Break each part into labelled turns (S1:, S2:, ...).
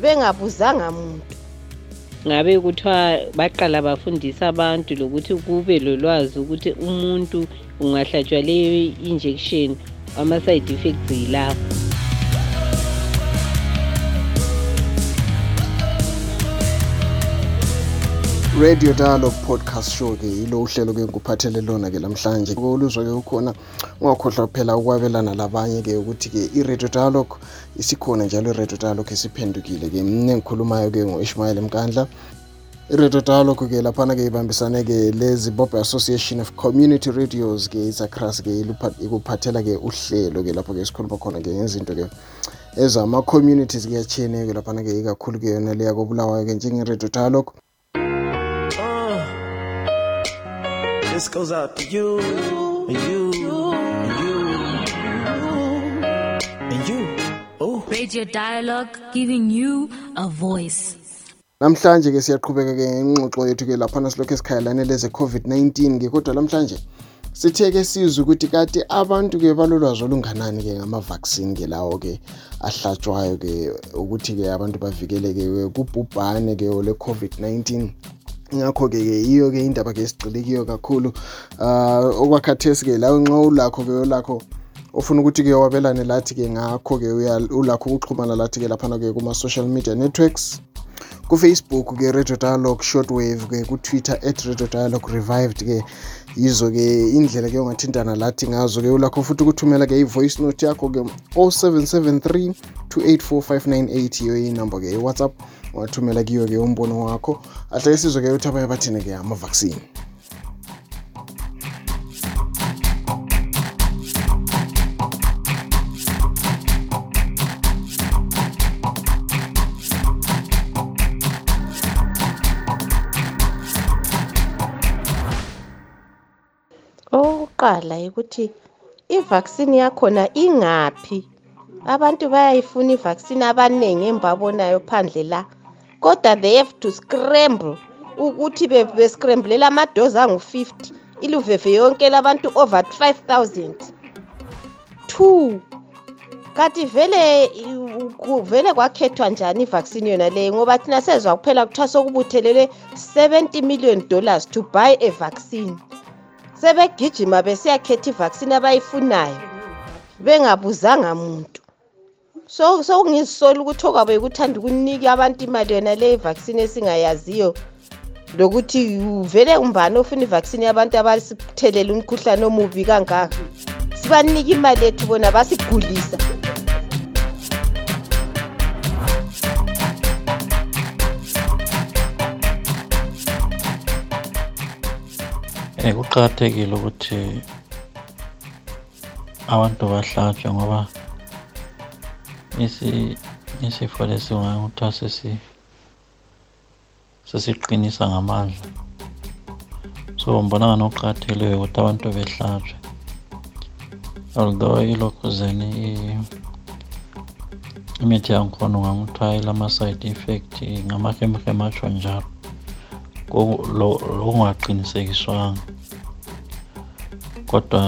S1: bengabuzanga muntu
S2: ngabe kuthiwa baqala bafundisa abantu lokuthi kube lolwazi ukuthi umuntu ungahlatshwa leyo injection ama-side effects yilapho
S3: radio dialogue podcast show ke yilo uhlelo ke ngikuphathele lona ke namhlanje koluzwa ke ukhona ungakhohlwa phela ukwabelana labanye ke ukuthi ke i-radio dialog isikhona njalo i-radio dialog isiphendukile ke mne ngikhulumayo ke ngo-ishmayel mkandla i-radio dialog ke laphana ke ibambisane ke lezibobhe association of community radios ke isacras ke ikuphathela ke uhlelo ke lapho ke sikhuluma khona ke ngezinto ke ezama-communities kuyatshiyeneyo ke laphana ke ikakhulu ke yona leyakobulawayo ke njenge-radio
S4: dialog This goes out to you, and you, and you, and you. Oh.
S5: Radio Dialogue giving you a voice.
S3: namhlanje ke siyaqhubeka ke ngengxoxo yethu ke laphana silokhu esikhayelane leze-covid-19 ke kodwa namhlanje sithe ke sizwe ukuthi kade abantu ke balolwazi olunganani ke ngama-vaccine ke lawo ke ahlatshwayo ke ukuthi ke abantu bavikeleke kubhubhane ke ole-covid-19 ngakho-ke ke yiyo-ke indaba ke esigxile kuyo kakhulu um okwakhathesi-ke lawo nxa ulakho-ke olakho ofuna ukuthi-ke wabelane lathi-ke ngakho-ke ulakho ukuxhumana lathi-ke laphana-ke kuma-social media networks kufacebook ke radio dialogue shortwave ke kutwitter at radio dialogue revived ke yizo-ke indlela ke ungathintana lathi ngazo-ke ulakho futhi ukuthumela-ke i-voice note yakho-ke 0773 284598 yiyo inumber-ke ye-whatsapp ungathumela kiyo-ke umbono wakho ahle isizwe-ke uthabaya bathini-ke amavaccine
S1: Okokuqala yikuthi ivaccine yakhona ingaphi abantu bayayifuna ivaccine abanengi engibabonayo phandle la kodwa they have to scramble ukuthi bescramblela amadozi angu-50 iluveve yonke labantu over 5000 two kanti vele kuvele kwakhethwa njani ivaccine yona leyi ngoba thina sezwa kuphela kuthiwa sokubuthelelwe 70 million dollars to buy a vaccine sebegijima besiyakhetha ivaccine abayifunayo bengabuzanga muntu sokungizisola ukuthi okwabo yikuthanda ukunika abantu imali yona le ivaccine esingayaziyo lokuthi uvele umbani ofuna ivaccine yabantu abasithelela umkhuhlane omubi kangaka sibanika imali yethu bona basigulisa
S6: um kuqakathekile ukuthi Abantu bahlatshwa ngoba isifo lesi kuthiwa sesiqinisa ngamandla so ngibona ngani okuqakathekileyo ukuthi abantu behlatshwe although ilokhuzeni imithi yangikhona ungamthwala ilama-side effect ngamahemhem atsho njalo lokungaqinisekiswanga kodwa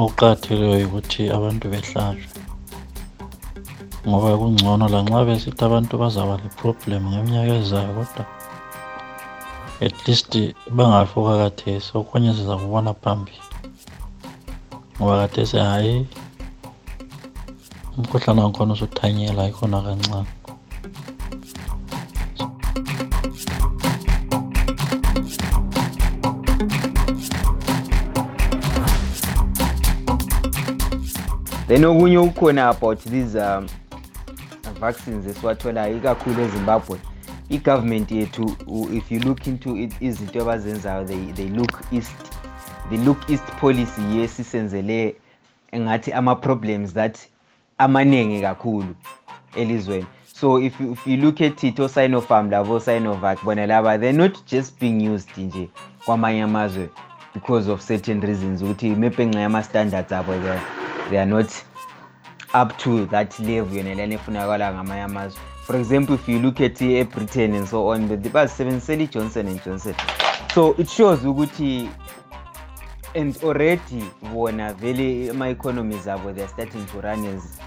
S6: okuqakathekileyo yikuthi abantu behlatshwe ngoba kungcono lanxa besithi abantu bazaba leproblem ngeminyaka ezayo kodwa at least bangafi okakathesi okunye sizakubona phambili ngoba kathesi hhayi umkhuhlane wangikhona usuthanyela ikhona kancane
S7: then okunye okukhona about these um, vaccines esiwatholayo ikakhulu ezimbabwe i-government yethu if you look into it izinto abazenzayo they, they look east the look east policy yesisenzele engathi ama-problems that amaningi kakhulu elizweni so if you, if you look at it osinofarm labo osinovac bona laba they're not just being used nje kwamanye amazwe because of certain reasons ukuthi maybe nxa yama-standards abo they, they are not up to that level yona lena efunakala ngamanye amazwe for example if you look at ebritain and so on bazisebenzisela i-johnson and johnson so it shows ukuthi and already bona vele ama-economies abo theyare starting to run as,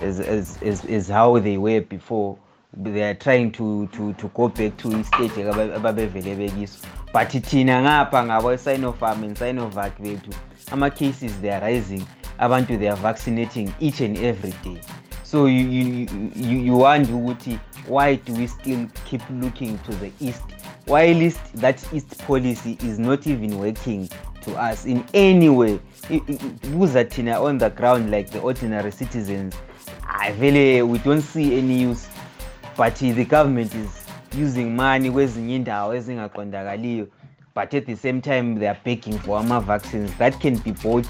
S7: as, as, as, as how they were before theyare trying to, to, to go back to istage ababevele bekiso but thina ngapha ngabo sinofarm and sinovak bethu ama-cases theyare rising abantu they are vaccinating each and every day so you wonder ukuthi why do we still keep looking to the east why at least that east policy is not even working to us in any way buza thina on the ground like the ordinary citizens ah, vele we don't see any use but the government is using money kwezinye indawo ezingaqondakaliyo but at the same time theyare begging for ama-vaccines that can be bought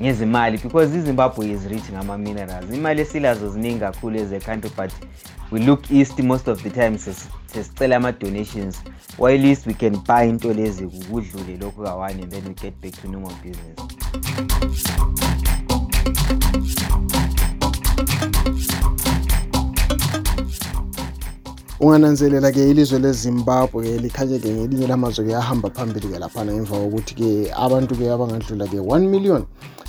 S7: ngezimali because izimbabwe is rich ngama-minerals imali esilazo ziningi kakhulu as a country but we look east most of the time sesicela ama-donations or at least we can buy into lezi kudlule lokhu kawani and then we get back to normal business
S3: ungananzelela ke ilizwe lezimbabwe likhanye ke ngelinye lamazwe ke ahamba phambili ke laphana emva kokuthi ke abantu ke abangadlula ke 1 million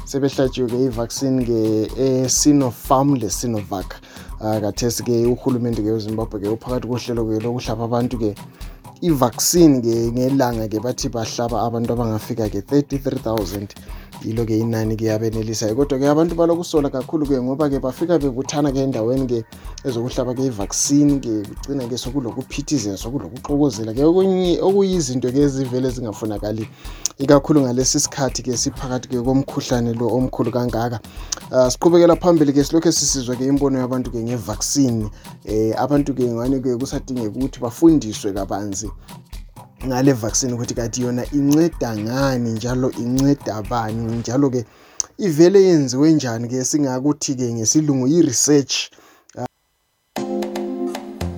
S3: sebehlatshiwe ke i-vaccine ke e-sinofarm le-sinovac uh, kathesi ke uhulumende ke wezimbabwe ke uphakathi kohlelo ke lokuhlaba abantu ke ivaccine ke ngelanga ke bathi bahlaba abantu abangafika ke 33000 yilo ke inani ke yabenelisayo kodwa ke abantu balokusola kakhulu ke ngoba ke bafika bebuthana ke endaweni ke ezokuhlaba ke ivaccine ke kucina ke sokulokuphithizela sokulokuxokozela ke okuyizinto ke ezivele zingafunakali ikakhulu ngalesi sikhathi ke siphakathi ke komkhuhlane lo omkhulu kangaka Uh, siqhubekela phambili ke silokhu sisizwa ke imbono yabantu ke ngevaccine eh abantu ke ngani ke kusadingeka ukuthi bafundiswe kabanzi ngale vaccine ukuthi kati yona inceda ngani njalo inceda bani njalo ke ivele yenziwe njani ke singakuthi ke ngesilungu yi research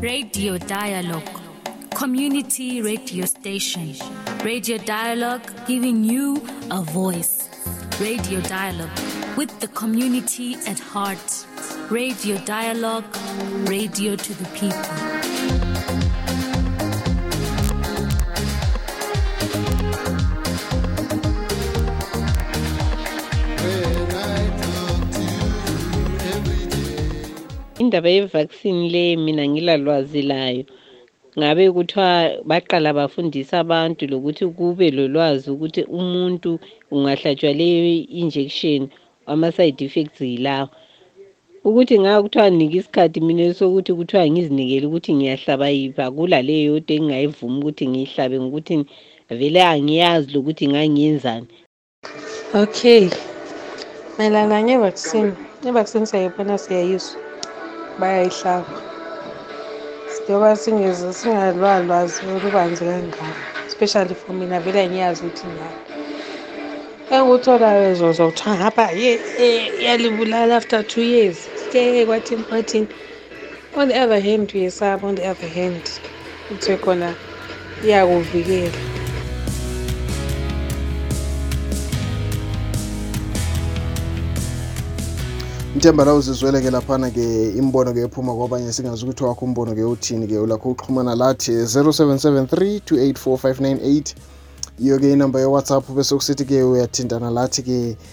S5: Radio Dialogue, Community Radio Station. Radio Dialogue, giving you a voice. Radio Dialogue, with the community at heart. Radio Dialogue, radio to the people.
S2: indaba yevaccine leyi mina ngilalwazi layo ngabe kuthiwa baqala bafundisa abantu lokuthi kube lolwazi ukuthi umuntu ungahlatshwa leyo injection ama-side effects yilawo ukuthi nga kuthiwa nike isikhathi mina sokuthi kuthiwa ngizinikele ukuthi ngiyahlaba yiphi akula leyo yodwa engingayivumi ukuthi ngiyihlabe ngokuthi vele angiyazi lokuthi ngangiyenzani
S8: okay mayelana ngevaccine ivaccine siyayibona siyayizwa bayayihlaba njengoba singeze singalwalwazi olubanzi kangako especially for mina vele ngiyazi ukuthi ngani engikutholayo zozo kuthiwa ngapha iyalibulala after two years ke kwathini kwathini on the other hand uyesaba on the other hand kuthiwe khona iyakuvikela
S3: ngithemba la uzizwele-ke laphana-ke imbono-ke ephuma kwabanye singazi ukuthi wakho umbono-ke uthini-ke ulakho uxhumana lathi 0773 284 598 iyo-ke inamba yewhatsapp bese kusithi-ke uyathintana lathi-ke